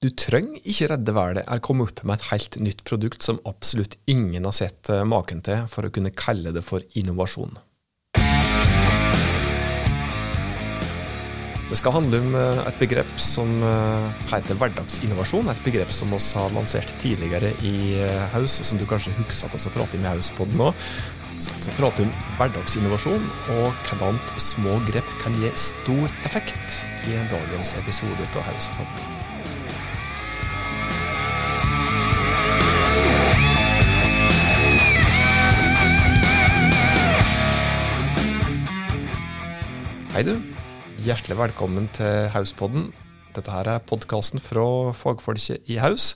Du trenger ikke redde verden eller komme opp med et helt nytt produkt som absolutt ingen har sett eh, maken til, for å kunne kalle det for innovasjon. Det skal handle om eh, et begrep som eh, heter hverdagsinnovasjon. Et begrep som vi har lansert tidligere i Haus, og som du kanskje husker at vi har pratet med Haus på nå. Så, skal prater vi om hverdagsinnovasjon og hvordan små grep kan gi stor effekt i dagens episode av Hauspodden. Hei, du. Hjertelig velkommen til Hauspodden. Dette her er podkasten fra fagfolket i Haus.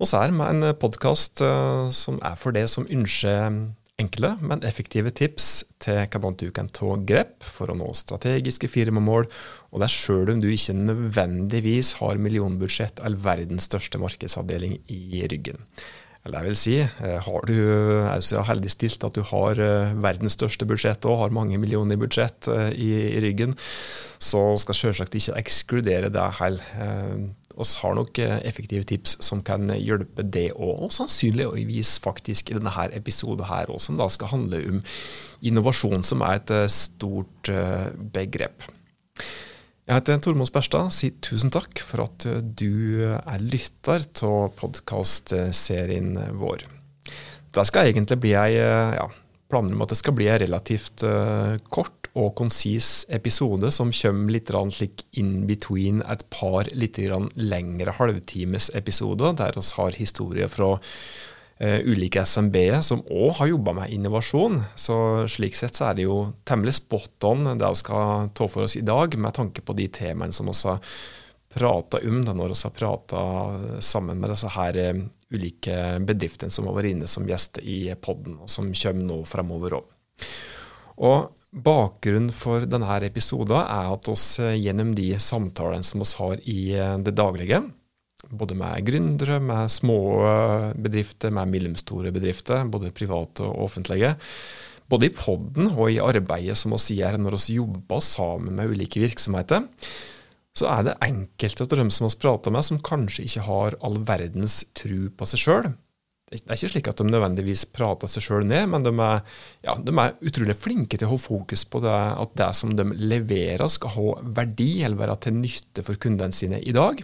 Og så er det med en podkast uh, som er for deg som ønsker enkle, men effektive tips til hvordan du kan ta grep for å nå strategiske firmamål, og det er sjøl om du ikke nødvendigvis har millionbudsjett eller verdens største markedsavdeling i ryggen. Eller jeg vil si, eh, har du er heldig stilt at du har eh, verdens største budsjett og har mange millioner i budsjett eh, i, i ryggen, så skal selvsagt ikke ekskludere det heller. Vi har nok effektive tips som kan hjelpe det òg, og sannsynligvis faktisk i denne episoden her òg, som da skal handle om innovasjon, som er et stort begrep. Jeg heter Tormod Sperstad. Si tusen takk for at du er lytter til podkastserien vår. Det skal egentlig bli ei ja, planer om at det skal bli en relativt uh, kort og konsis episode som kommer litt slik in between et par litt lengre halvtimesepisoder, der vi har historier fra ulike SMB-er som òg har jobba med innovasjon. Så slik sett så er det jo temmelig spot on det vi skal ta for oss i dag, med tanke på de temaene som vi har prata om da når vi har prata sammen med disse her uh, ulike bedriftene som har vært inne som gjester i podden, og som kommer nå fremover òg. Og Bakgrunnen for denne episoden er at oss gjennom de samtalene som vi har i det daglige, både med gründere, med små bedrifter, med mellomstore bedrifter, både private og offentlige. Både i podden og i arbeidet som vi gjør når vi jobber sammen med ulike virksomheter, så er det enkelte av dem som vi prater med, som kanskje ikke har all verdens tru på seg sjøl. Det er ikke slik at de nødvendigvis prater seg sjøl ned, men de er, ja, de er, utrolig flinke til å ha fokus på det, at det som de leverer, skal ha verdi eller være til nytte for kundene sine i dag.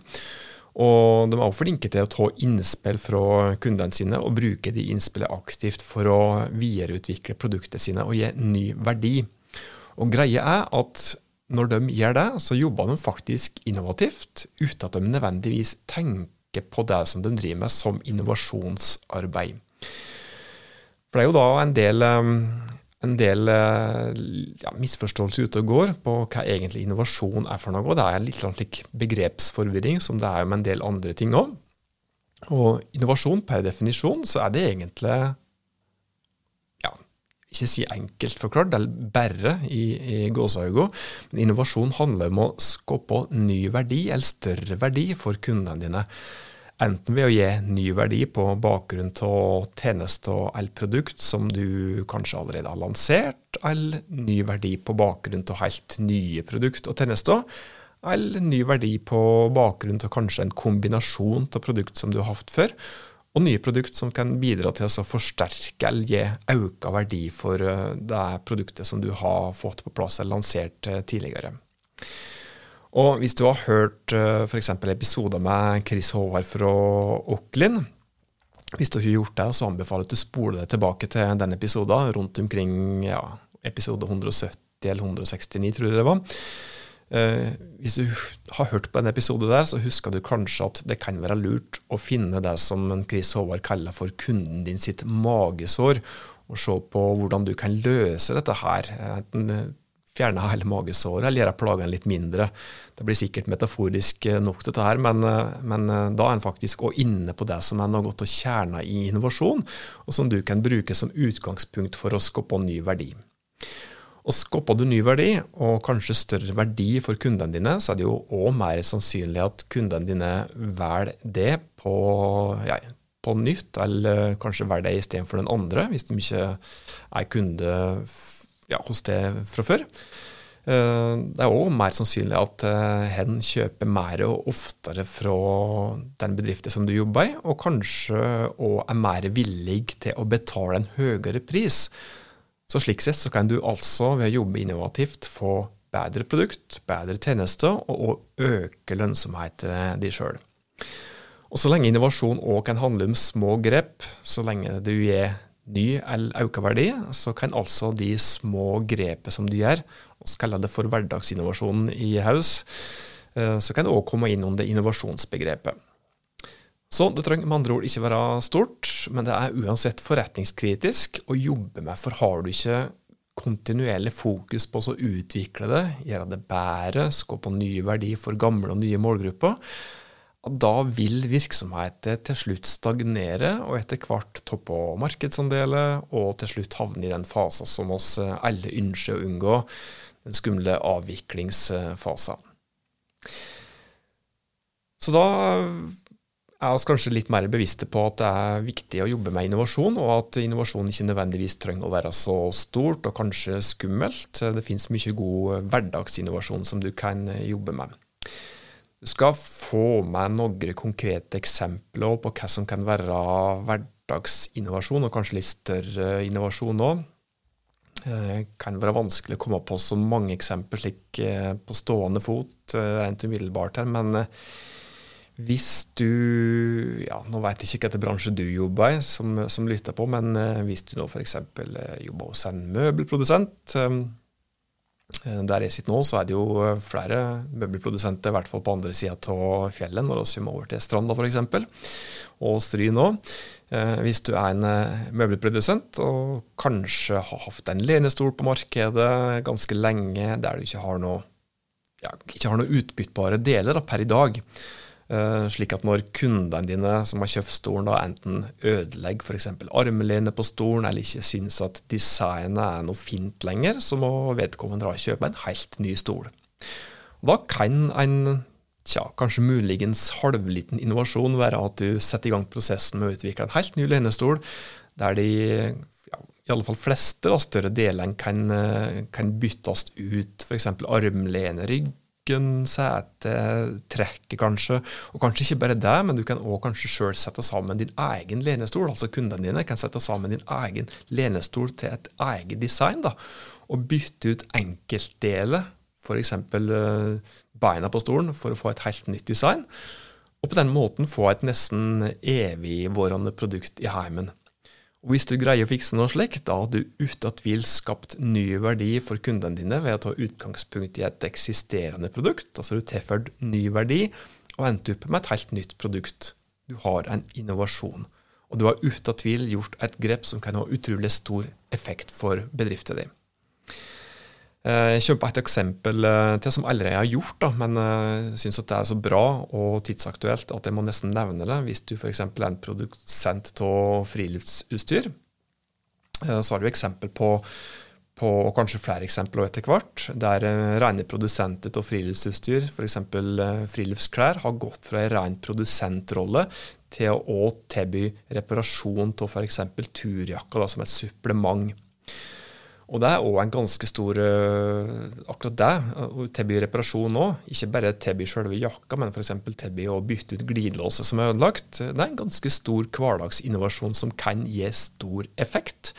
Og de er også flinke til å ta innspill fra kundene sine og bruke de innspillene aktivt for å videreutvikle produktene sine og gi ny verdi. Og greia er at når de gjør det, så jobber de faktisk innovativt, uten at de nødvendigvis tenker på det som de driver med som innovasjonsarbeid. For det er jo da en del en del eh, ja, misforståelser ute og går på hva egentlig innovasjon er for noe. Det er litt slik begrepsforvirring, som det er med en del andre ting òg. Og innovasjon per definisjon så er det egentlig ja, ikke si enkelt forklart, det er bare i, i gåseøyne. Men innovasjon handler om å skape ny verdi, eller større verdi, for kundene dine. Enten ved å gi ny verdi på bakgrunn av tjeneste eller produkt som du kanskje allerede har lansert, eller ny verdi på bakgrunn av helt nye produkt og tjenester, eller ny verdi på bakgrunn av kanskje en kombinasjon av produkt som du har hatt før, og nye produkt som kan bidra til å forsterke eller gi økt verdi for eh, det produktet som du har fått på plass eller lansert eh, tidligere. Og hvis du har hørt uh, eh, f.eks. episoder med Chris Håvard fra Auckland, hvis du ikke har gjort det, så anbefaler jeg at du spoler deg tilbake til den episoden rundt omkring ja, episode 170 eller 169, tror jeg det var. Uh, hvis du har hørt på en episode der, så husker du kanskje at det kan være lurt å finne det som Chris Håvard kaller for kunden din sitt magesår, og se på hvordan du kan løse dette her. Enten fjerne hele magesåret eller gjøre plagene litt mindre. Det blir sikkert metaforisk eh, nok, dette her, men, eh, men eh, da er en faktisk òg inne på det som er noe godt å kjerne i innovasjon, og som du kan bruke som utgangspunkt for å skape ny verdi. Og Skaper du ny verdi, og kanskje større verdi for kundene dine, så er det jo òg mer sannsynlig at kundene dine velger det på, ja, på nytt, eller kanskje velger det istedenfor den andre, hvis de ikke er kunde ja, hos det fra før. Eh, det er òg mer sannsynlig at hen kjøper mer og oftere fra den bedriften som du jobber i, og kanskje òg er mer villig til å betale en høyere pris. Så slik sett så kan du altså ved å jobbe innovativt få bedre produkt, bedre tjenester, og øke lønnsomheten din sjøl. Og så lenge innovasjon òg kan handle om små grep, så lenge du er ny eller økt verdi, så kan altså de små grepene som du gjør, vi kaller det for hverdagsinnovasjon i Haus, eh, så kan det òg komme inn under innovasjonsbegrepet. Så det trenger med andre ord ikke være stort, men det er uansett forretningskritisk å jobbe med, for har du ikke kontinuerlig fokus på å utvikle det, gjøre det bedre, skape nye verdi for gamle og nye målgrupper, da vil virksomheten til slutt stagnere, og etter hvert toppe markedsandeler, og til slutt havne i den fasen som oss alle ønsker å unngå, den skumle avviklingsfasen. Så da er oss kanskje litt mer bevisste på at det er viktig å jobbe med innovasjon, og at innovasjon ikke nødvendigvis trenger å være så stort og kanskje skummelt. Det finnes mye god hverdagsinnovasjon som du kan jobbe med. Du skal få med noen konkrete eksempler på hva som kan være hverdagsinnovasjon, og kanskje litt større innovasjon òg. Det eh, kan være vanskelig å komme på så mange eksempler slik eh, på stående fot eh, rent umiddelbart her, men hvis du ja, Nå vet jeg ikke hvilken bransje du jobber i, som, som lytter på, men hvis du nå f.eks. jobber hos en møbelprodusent, der jeg sitter nå, så er det jo eh, flere møbelprodusenter, i hvert fall på andre sida av fjellet, når vi kommer over til Stranda f.eks., og Stryn òg. Eh, hvis du er en møbelprodusent og kanskje har hatt en lenestol på markedet ganske lenge der du ikke har noe, ja, ikke har noe utbyttbare deler da, per i dag, slik at når kundene dine som har kjøpt stolen, da enten ødelegger f.eks. armlenet på stolen, eller ikke syns at designet er noe fint lenger, så må vedkommende kjøpe en helt ny stol. Da kan en tja, kanskje muligens halvliten innovasjon være at du setter i gang prosessen med å utvikle en helt ny lenestol, der de i alle fall fleste da, større delene kan, eh, kan byttes ut, f.eks. armlene, rygg setetrekket kanskje. Og kanskje ikke bare det, men du kan òg kanskje sjøl sette sammen din egen lenestol. Altså kundene dine kan sette sammen din egen lenestol til et eget design. da, Og bytte ut enkeltdeler, f.eks. Eh, beina på stolen, for å få et helt nytt design. Og på den måten få et nesten evigvårende produkt i heimen. Og Hvis du greier å fikse noe slikt, da har du uten tvil skapt ny verdi for kundene dine ved å ta utgangspunkt i et eksisterende produkt. Altså du tilført ny verdi og endt opp med et helt nytt produkt. Du har en innovasjon. Og du har uten tvil gjort et grep som kan ha utrolig stor effekt for bedriften din. Eh, jeg kjøper på et eksempel eh, til som allerede har gjort, da, men jeg eh, syns det er så bra og tidsaktuelt at jeg må nesten nevne det. Hvis du f.eks. er en produsent av friluftsutstyr, så har du eksempel på, på og kanskje flere eksempler etter hvert, der rene produsenter av friluftsutstyr, f.eks. friluftsklær, har gått fra en ren produsentrolle til å tilby reparasjon av f.eks. turjakker som et supplement. Og det er òg en ganske stor uh, Akkurat det, å tilby reparasjon òg. Ikke bare tilby selve jakka, men f.eks. tilby å bytte ut glidelåser som er ødelagt. Det er en ganske stor hverdagsinnovasjon som kan gi stor effekt.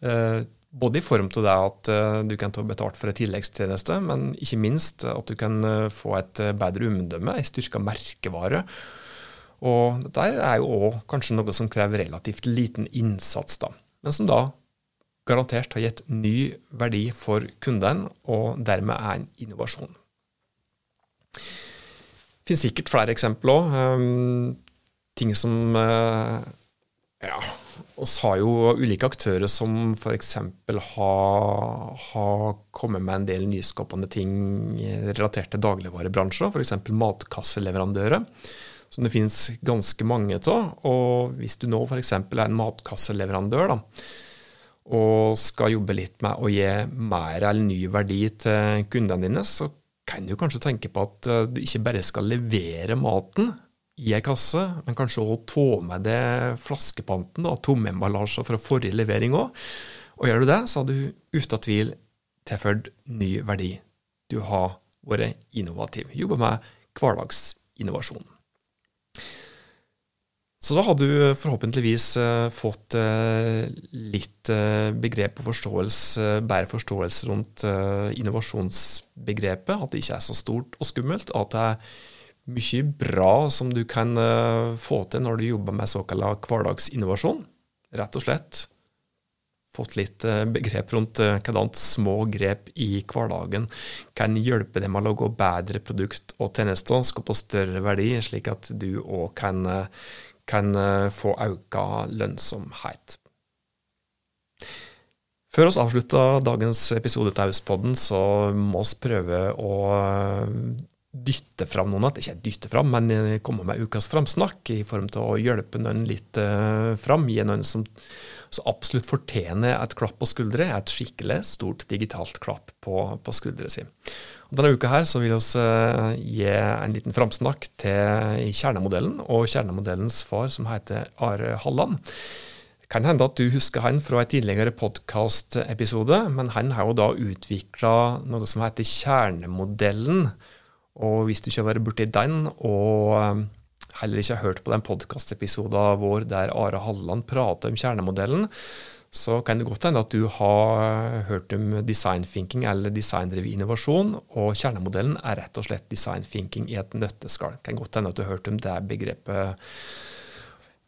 Uh, både i form av det at du kan ta betalt for en tilleggstjeneste, men ikke minst at du kan få et bedre omdømme, en styrka merkevare. Og dette er jo òg kanskje noe som krever relativt liten innsats, da, men som da garantert har gitt ny verdi for kunden, og dermed er en innovasjon. Det finnes sikkert flere eksempler òg. Um, ting som uh, Ja, oss har jo ulike aktører som f.eks. Har, har kommet med en del nyskapende ting relatert til dagligvarebransjen, f.eks. matkasseleverandører som det finnes ganske mange av. Og hvis du nå f.eks. er en matkasseleverandør, da, og skal jobbe litt med å gi mer eller ny verdi til kundene dine, så kan du kanskje tenke på at eh, du ikke bare skal levere maten i ei kasse, men kanskje også ta med deg flaskepanten, da, tomme emballasjer fra forrige levering òg. Og gjør du det, så har du uten tvil tilført ny verdi du har vært innovativ. Jobber med hverdagsinnovasjon. Så da har du forhåpentligvis uh, fått uh, litt begrep og forståelse, bedre forståelse rundt innovasjonsbegrepet. At det ikke er så stort og skummelt. At det er mye bra som du kan få til når du jobber med såkalt hverdagsinnovasjon. Rett og slett fått litt begrep rundt hvordan små grep i hverdagen kan hjelpe dem med å lage bedre produkt og tjenester, skape større verdi, slik at du òg kan kan eh, få økt lønnsomhet. Før oss avslutter dagens episode til Hauspodden, så må vi prøve å eh, dytte fram noen. Ikke dytte fram, men eh, komme med ukas framsnakk i form til å hjelpe noen litt fram. Gi noen som, så absolutt fortjener et klapp på skuldre, et skikkelig stort digitalt klapp på, på skuldre si. Denne uka her så vil vi gi en liten framsnakk til kjernemodellen og kjernemodellens far, som heter Are Halland. Kan hende at du husker han fra en tidligere podkastepisode, men han har jo da utvikla noe som heter kjernemodellen. Og hvis du ikke har vært borti den, og eh, heller ikke har hørt på den podkastepisoden vår der Are Halland prater om kjernemodellen, så kan det godt hende at du har hørt om design thinking eller designdrevet innovasjon, og kjernemodellen er rett og slett design thinking i et nøtteskall. Kan godt hende at du har hørt om det begrepet.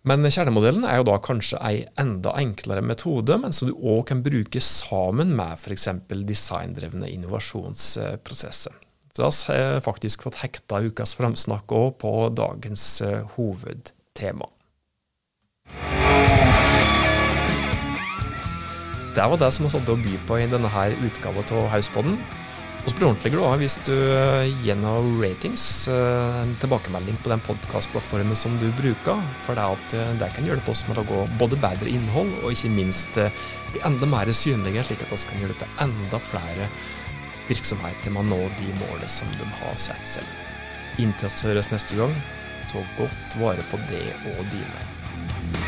Men kjernemodellen er jo da kanskje ei enda enklere metode, men som du òg kan bruke sammen med f.eks. designdrevne innovasjonsprosesser. Så vi har faktisk fått hekta ukas framsnakk òg på dagens eh, hovedtema. Det var det som vi hadde å by på i denne utgaven av Hauspodden. Vi blir ordentlig glad hvis du gjennom ratings, eh, en tilbakemelding på den podkastplattformen som du bruker. For det, at eh, det kan hjelpe oss med å lage både bedre innhold, og ikke minst bli enda mer synlige, slik at vi kan hjelpe enda flere virksomheter med å nå de målene som de har sett selv. Inntil vi høres neste gang, ta godt vare på det og dine.